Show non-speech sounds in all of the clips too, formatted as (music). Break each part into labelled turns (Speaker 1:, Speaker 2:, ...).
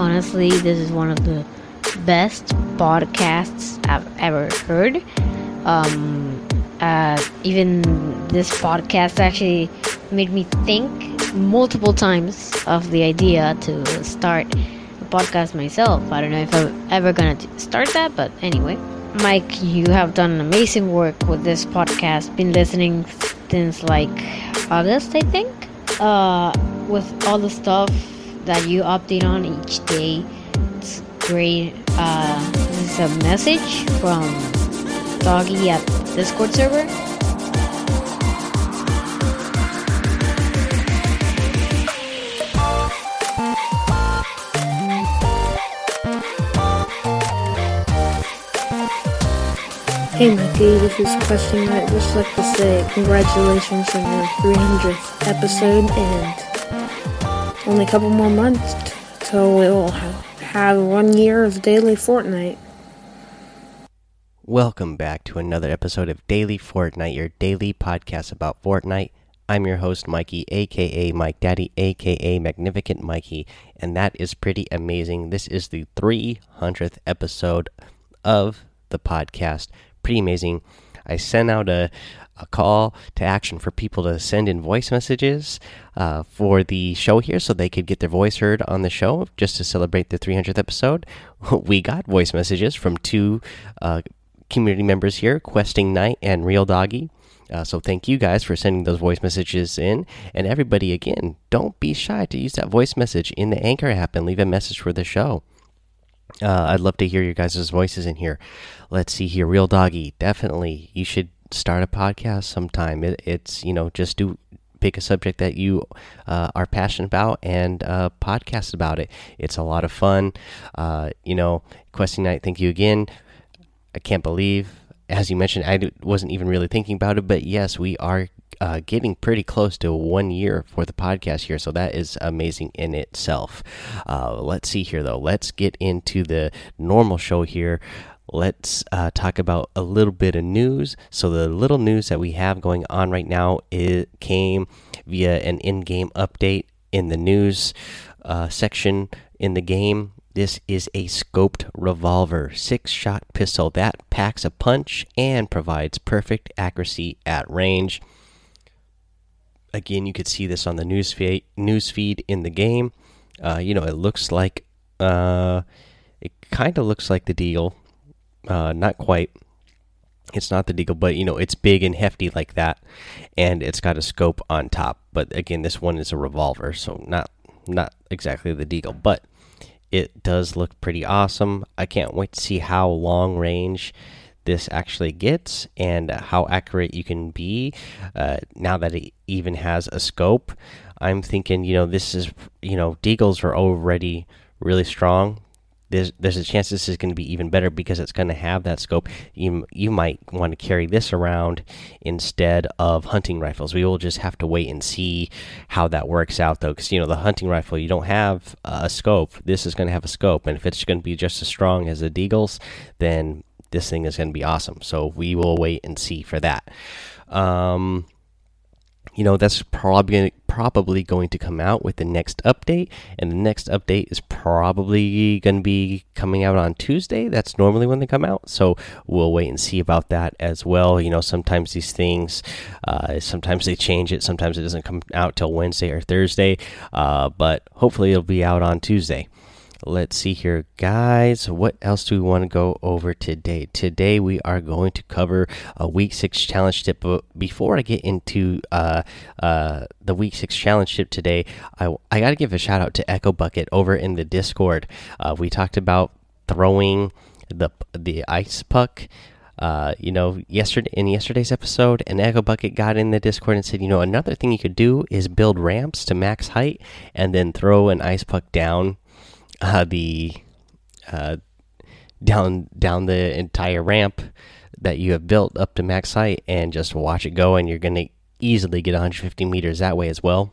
Speaker 1: honestly, this is one of the best podcasts I've ever heard. Um, uh, even this podcast actually made me think multiple times of the idea to start a podcast myself. I don't know if I'm ever gonna start that, but anyway. Mike, you have done amazing work with this podcast. Been listening since like August, I think. Uh, with all the stuff that you update on each day, it's great. Uh, this is a message from Doggy at Discord server.
Speaker 2: Hey Mikey, this is Question I'd just like to say congratulations on your 300th episode and only a couple more months till we'll have one year of daily Fortnite.
Speaker 3: Welcome back to another episode of Daily Fortnite, your daily podcast about Fortnite. I'm your host, Mikey, aka Mike Daddy, aka Magnificent Mikey, and that is pretty amazing. This is the 300th episode of the podcast pretty amazing. I sent out a, a call to action for people to send in voice messages uh, for the show here so they could get their voice heard on the show just to celebrate the 300th episode. (laughs) We got voice messages from two uh, community members here, Questing Knight and Real Doggy. Uh, so thank you guys for sending those voice messages in, and everybody again, don't be shy to use that voice message in the Anchor app and leave a message for the show. Uh, I'd love to hear your guys' voices in here. Let's see here, real doggy. Definitely, you should start a podcast sometime. It, it's you know just do pick a subject that you uh, are passionate about and uh, podcast about it. It's a lot of fun. Uh, you know, Questing Knight, thank you again. I can't believe, as you mentioned, I wasn't even really thinking about it, but yes, we are uh, getting pretty close to one year for the podcast here, so that is amazing in itself. Uh, let's see here, though. Let's get into the normal show here. Let's uh, talk about a little bit of news. So the little news that we have going on right now it came via an in-game update in the news uh, section in the game. This is a scoped revolver, six shot pistol that packs a punch and provides perfect accuracy at range. Again, you could see this on the news feed, news feed in the game. Uh, you know, it looks like uh, it kind of looks like the deal. Uh, not quite. It's not the deagle, but you know, it's big and hefty like that, and it's got a scope on top. But again, this one is a revolver, so not not exactly the deagle, but it does look pretty awesome. I can't wait to see how long range this actually gets and how accurate you can be uh, now that it even has a scope. I'm thinking, you know, this is, you know, deagles are already really strong. There's there's a chance this is going to be even better because it's going to have that scope. You you might want to carry this around instead of hunting rifles. We will just have to wait and see how that works out though, because you know the hunting rifle you don't have a scope. This is going to have a scope, and if it's going to be just as strong as the deagles, then this thing is going to be awesome. So we will wait and see for that. Um, you know that's probably probably going to come out with the next update and the next update is probably going to be coming out on Tuesday that's normally when they come out so we'll wait and see about that as well you know sometimes these things uh, sometimes they change it sometimes it doesn't come out till Wednesday or Thursday uh, but hopefully it'll be out on Tuesday Let's see here, guys. What else do we want to go over today? Today we are going to cover a week six challenge tip. But before I get into uh, uh, the week six challenge tip today, I I got to give a shout out to Echo Bucket over in the Discord. Uh, we talked about throwing the the ice puck. Uh, you know, yesterday in yesterday's episode, an Echo Bucket got in the Discord and said, you know, another thing you could do is build ramps to max height and then throw an ice puck down uh, the uh, down down the entire ramp that you have built up to max height and just watch it go and you're going to easily get 150 meters that way as well.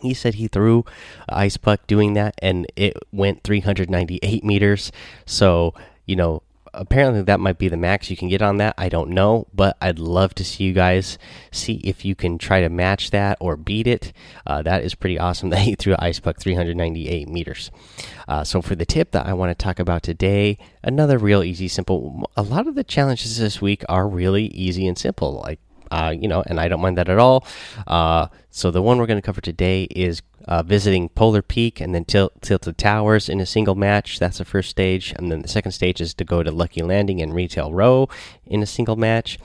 Speaker 3: He said he threw ice puck doing that and it went 398 meters. So you know apparently that might be the max you can get on that. I don't know, but I'd love to see you guys see if you can try to match that or beat it. Uh, that is pretty awesome (laughs) that he threw ice puck 398 meters. Uh, so for the tip that I want to talk about today, another real easy, simple. A lot of the challenges this week are really easy and simple. Like uh, you know, and I don't mind that at all. Uh, so the one we're going to cover today is uh, visiting Polar Peak and then Tilted Towers in a single match. That's the first stage, and then the second stage is to go to Lucky Landing and Retail Row in a single match.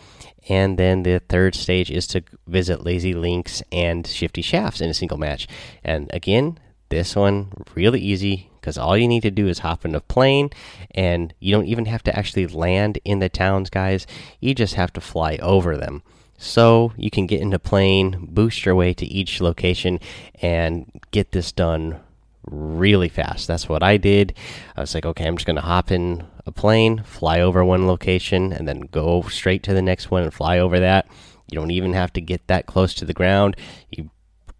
Speaker 3: And then the third stage is to visit Lazy Links and Shifty Shafts in a single match. And again, this one really easy because all you need to do is hop in a plane and you don't even have to actually land in the towns, guys. You just have to fly over them. So you can get into a plane, boost your way to each location, and get this done really fast. That's what I did. I was like, okay, I'm just going to hop in a plane, fly over one location, and then go straight to the next one and fly over that. You don't even have to get that close to the ground. You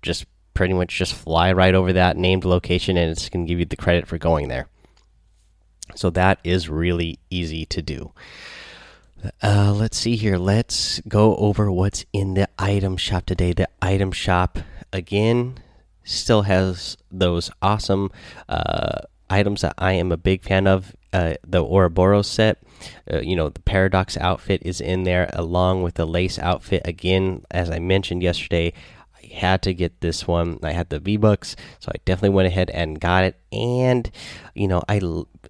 Speaker 3: just pretty much just fly right over that named location, and it's going to give you the credit for going there. So that is really easy to do. Uh, let's see here. Let's go over what's in the item shop today. The item shop, again, still has those awesome uh, items that I am a big fan of. Uh, the Ouroboros set, uh, you know, the Paradox outfit is in there along with the lace outfit. Again, as I mentioned yesterday, I had to get this one. I had the V Bucks, so I definitely went ahead and got it. And, you know, I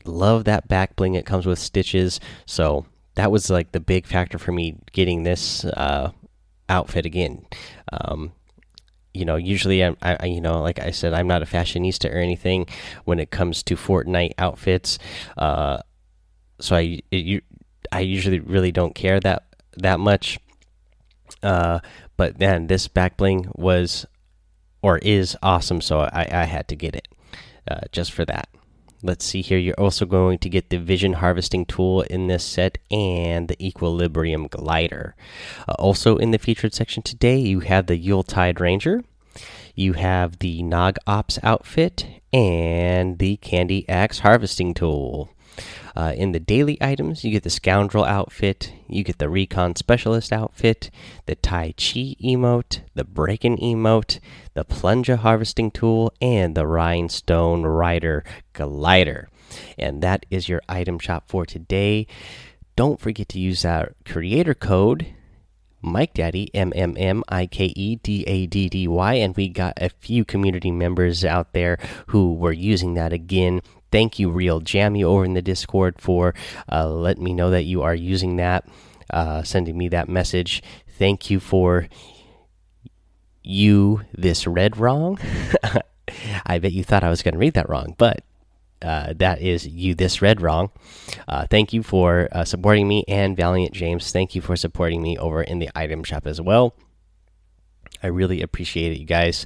Speaker 3: love that back bling. It comes with stitches, so that was like the big factor for me getting this uh, outfit again. Um, you know, usually I'm, I, you know, like I said, I'm not a fashionista or anything when it comes to Fortnite outfits. Uh, so I, it, I usually really don't care that that much. Uh, but then this back bling was or is awesome, so I, I had to get it uh, just for that. Let's see here. You're also going to get the vision harvesting tool in this set and the equilibrium glider. Uh, also in the featured section today, you have the Yuletide Ranger, you have the Nog Ops outfit, and the Candy Axe harvesting tool. Uh, in the daily items, you get the Scoundrel outfit, you get the Recon Specialist outfit, the Tai Chi emote, the Breakin emote, the Plunger Harvesting tool, and the Rhinestone Rider glider. And that is your item shop for today. Don't forget to use our creator code Mike Daddy, M M M I K E D A D D Y, and we got a few community members out there who were using that again. Thank you, Real Jammy, over in the Discord for uh, letting me know that you are using that, uh, sending me that message. Thank you for you this read wrong. (laughs) I bet you thought I was going to read that wrong, but uh, that is you this read wrong. Uh, thank you for uh, supporting me and Valiant James. Thank you for supporting me over in the item shop as well. I really appreciate it, you guys.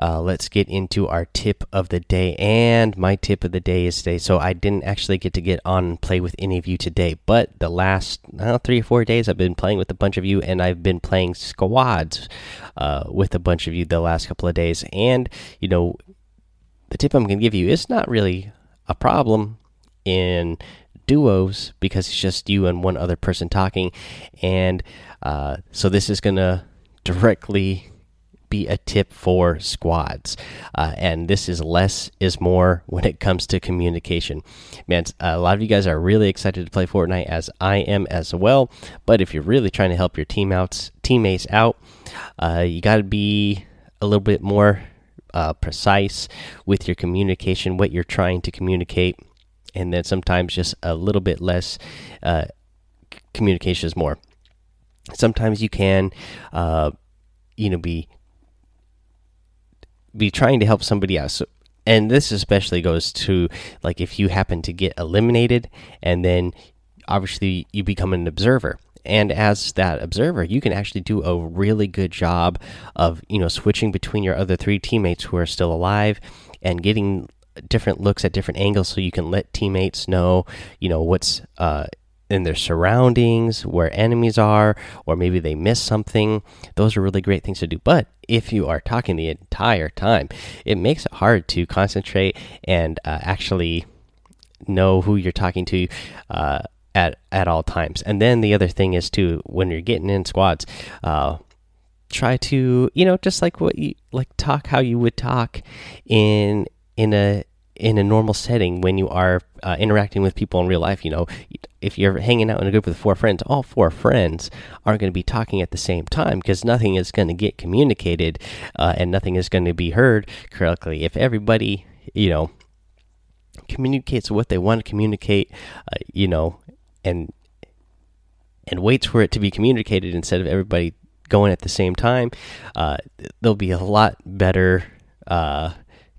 Speaker 3: Uh, let's get into our tip of the day. And my tip of the day is today. So I didn't actually get to get on and play with any of you today, but the last three or four days I've been playing with a bunch of you, and I've been playing squads uh, with a bunch of you the last couple of days. And, you know, the tip I'm going to give you is not really a problem in duos because it's just you and one other person talking. And uh, so this is going to directly be a tip for squads. Uh, and this is less is more when it comes to communication. Man, a lot of you guys are really excited to play Fortnite, as I am as well. But if you're really trying to help your team outs, teammates out, uh, you got to be a little bit more uh, precise with your communication, what you're trying to communicate, and then sometimes just a little bit less uh, communication is more. Sometimes you can, uh, you know, be be trying to help somebody else. So, and this especially goes to like if you happen to get eliminated and then obviously you become an observer and as that observer you can actually do a really good job of you know switching between your other three teammates who are still alive and getting different looks at different angles so you can let teammates know you know what's uh, in their surroundings, where enemies are, or maybe they miss something. Those are really great things to do. But if you are talking the entire time, it makes it hard to concentrate and uh, actually know who you're talking to. Uh, at at all times. And then the other thing is too when you're getting in squads, uh, try to you know just like what you like talk how you would talk in in a in a normal setting when you are uh, interacting with people in real life. You know, if you're hanging out in a group with four friends, all four friends aren't going to be talking at the same time because nothing is going to get communicated uh, and nothing is going to be heard correctly. If everybody, you know, communicates what they want to communicate, uh, you know, and and waits for it to be communicated instead of everybody going at the same time, uh, there'll be a lot better uh,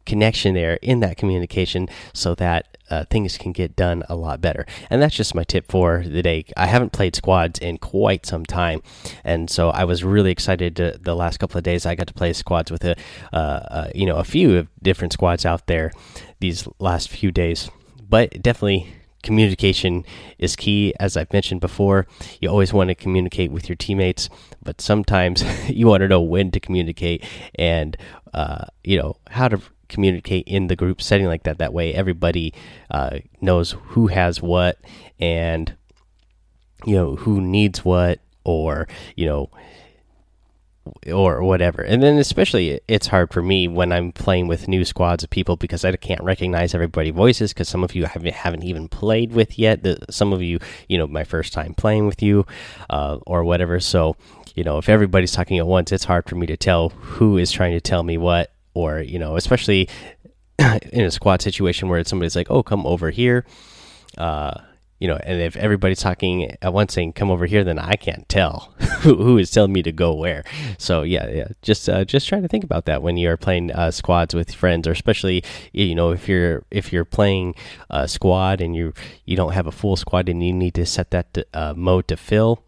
Speaker 3: connection there in that communication so that uh, things can get done a lot better. And that's just my tip for the day. I haven't played squads in quite some time, and so I was really excited to, the last couple of days. I got to play squads with a, uh, uh, you know, a few different squads out there these last few days. But definitely communication is key as i've mentioned before you always want to communicate with your teammates but sometimes (laughs) you want to know when to communicate and uh, you know how to communicate in the group setting like that. That way, everybody uh, knows who has what and you know who needs what, or you know or whatever. And then especially it's hard for me when I'm playing with new squads of people because I can't recognize everybody's voices because some of you haven't even played with yet. The, some of you, you know, my first time playing with you uh, or whatever. So you know, if everybody's talking at once, it's hard for me to tell who is trying to tell me what or you know, especially (clears throat) in a squad situation where somebody's like, "Oh, come over here," uh, you know, and if everybody's talking at once saying "come over here," then I can't tell (laughs) who, is telling me to go where. So yeah, yeah, just uh, just try to think about that when you're playing uh, squads with friends, or especially you know if you're if you're playing a squad and you you don't have a full squad and you need to set that to, uh, mode to fill.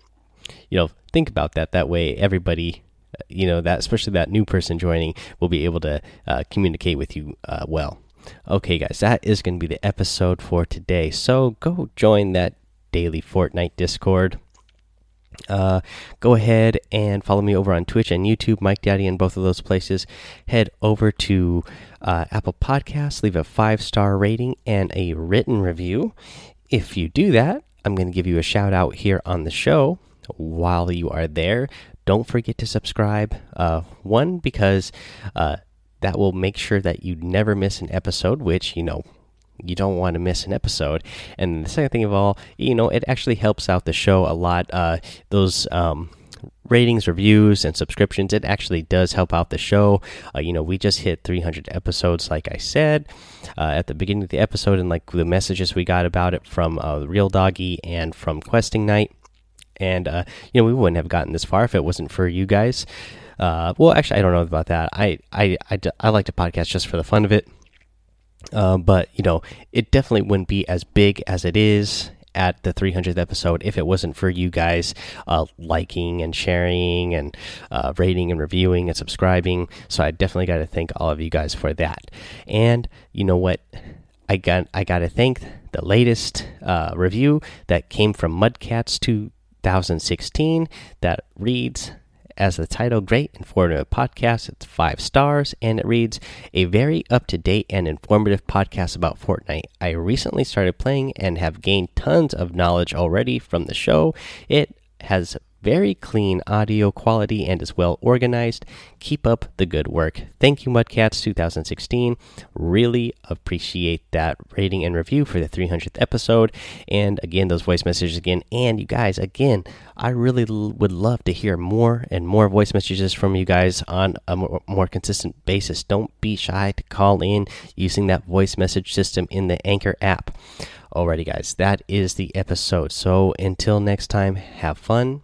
Speaker 3: You know, think about that. That way, everybody you know that especially that new person joining will be able to uh, communicate with you uh, well okay guys that is going to be the episode for today so go join that daily fortnite discord uh, go ahead and follow me over on Twitch and YouTube, Mike Daddy, in both of those places. Head over to uh, Apple Podcasts, leave a five star rating and a written review. If you do that, I'm going to give you a shout out here on the show while you are there don't forget to subscribe. Uh, one, because uh, that will make sure that you never miss an episode, which, you know, you don't want to miss an episode. And the second thing of all, you know, it actually helps out the show a lot. Uh, those um, ratings, reviews, and subscriptions, it actually does help out the show. Uh, you know, we just hit 300 episodes, like I said uh, at the beginning of the episode, and like the messages we got about it from uh, Real Doggy and from Questing Knight and uh, you know we wouldn't have gotten this far if it wasn't for you guys. Uh, well, actually, I don't know about that. I, I, I, I like to podcast just for the fun of it. Uh, but you know, it definitely wouldn't be as big as it is at the 300th episode if it wasn't for you guys uh, liking and sharing and uh, rating and reviewing and subscribing. So I definitely got to thank all of you guys for that. And you know what? I got I got to thank the latest uh, review that came from Mudcats to 2016 that reads as the title Great Informative Podcast. It's five stars and it reads A very up to date and informative podcast about Fortnite. I recently started playing and have gained tons of knowledge already from the show. It has very clean audio quality and is well organized. Keep up the good work. Thank you, Mudcats 2016. Really appreciate that rating and review for the 300th episode. And again, those voice messages again. And you guys, again, I really would love to hear more and more voice messages from you guys on a more, more consistent basis. Don't be shy to call in using that voice message system in the Anchor app. Alrighty, guys, that is the episode. So until next time, have fun